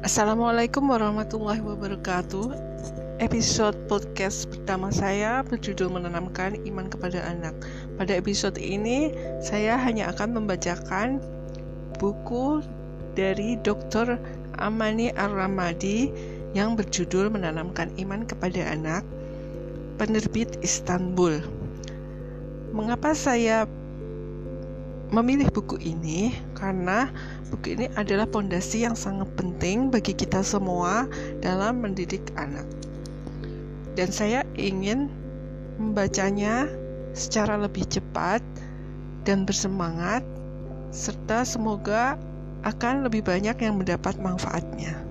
Assalamualaikum warahmatullahi wabarakatuh. Episode podcast pertama saya berjudul menanamkan iman kepada anak. Pada episode ini saya hanya akan membacakan buku dari Dr. Amani Ar-Ramadi yang berjudul menanamkan iman kepada anak penerbit Istanbul. Mengapa saya memilih buku ini karena buku ini adalah pondasi yang sangat penting bagi kita semua dalam mendidik anak. Dan saya ingin membacanya secara lebih cepat dan bersemangat serta semoga akan lebih banyak yang mendapat manfaatnya.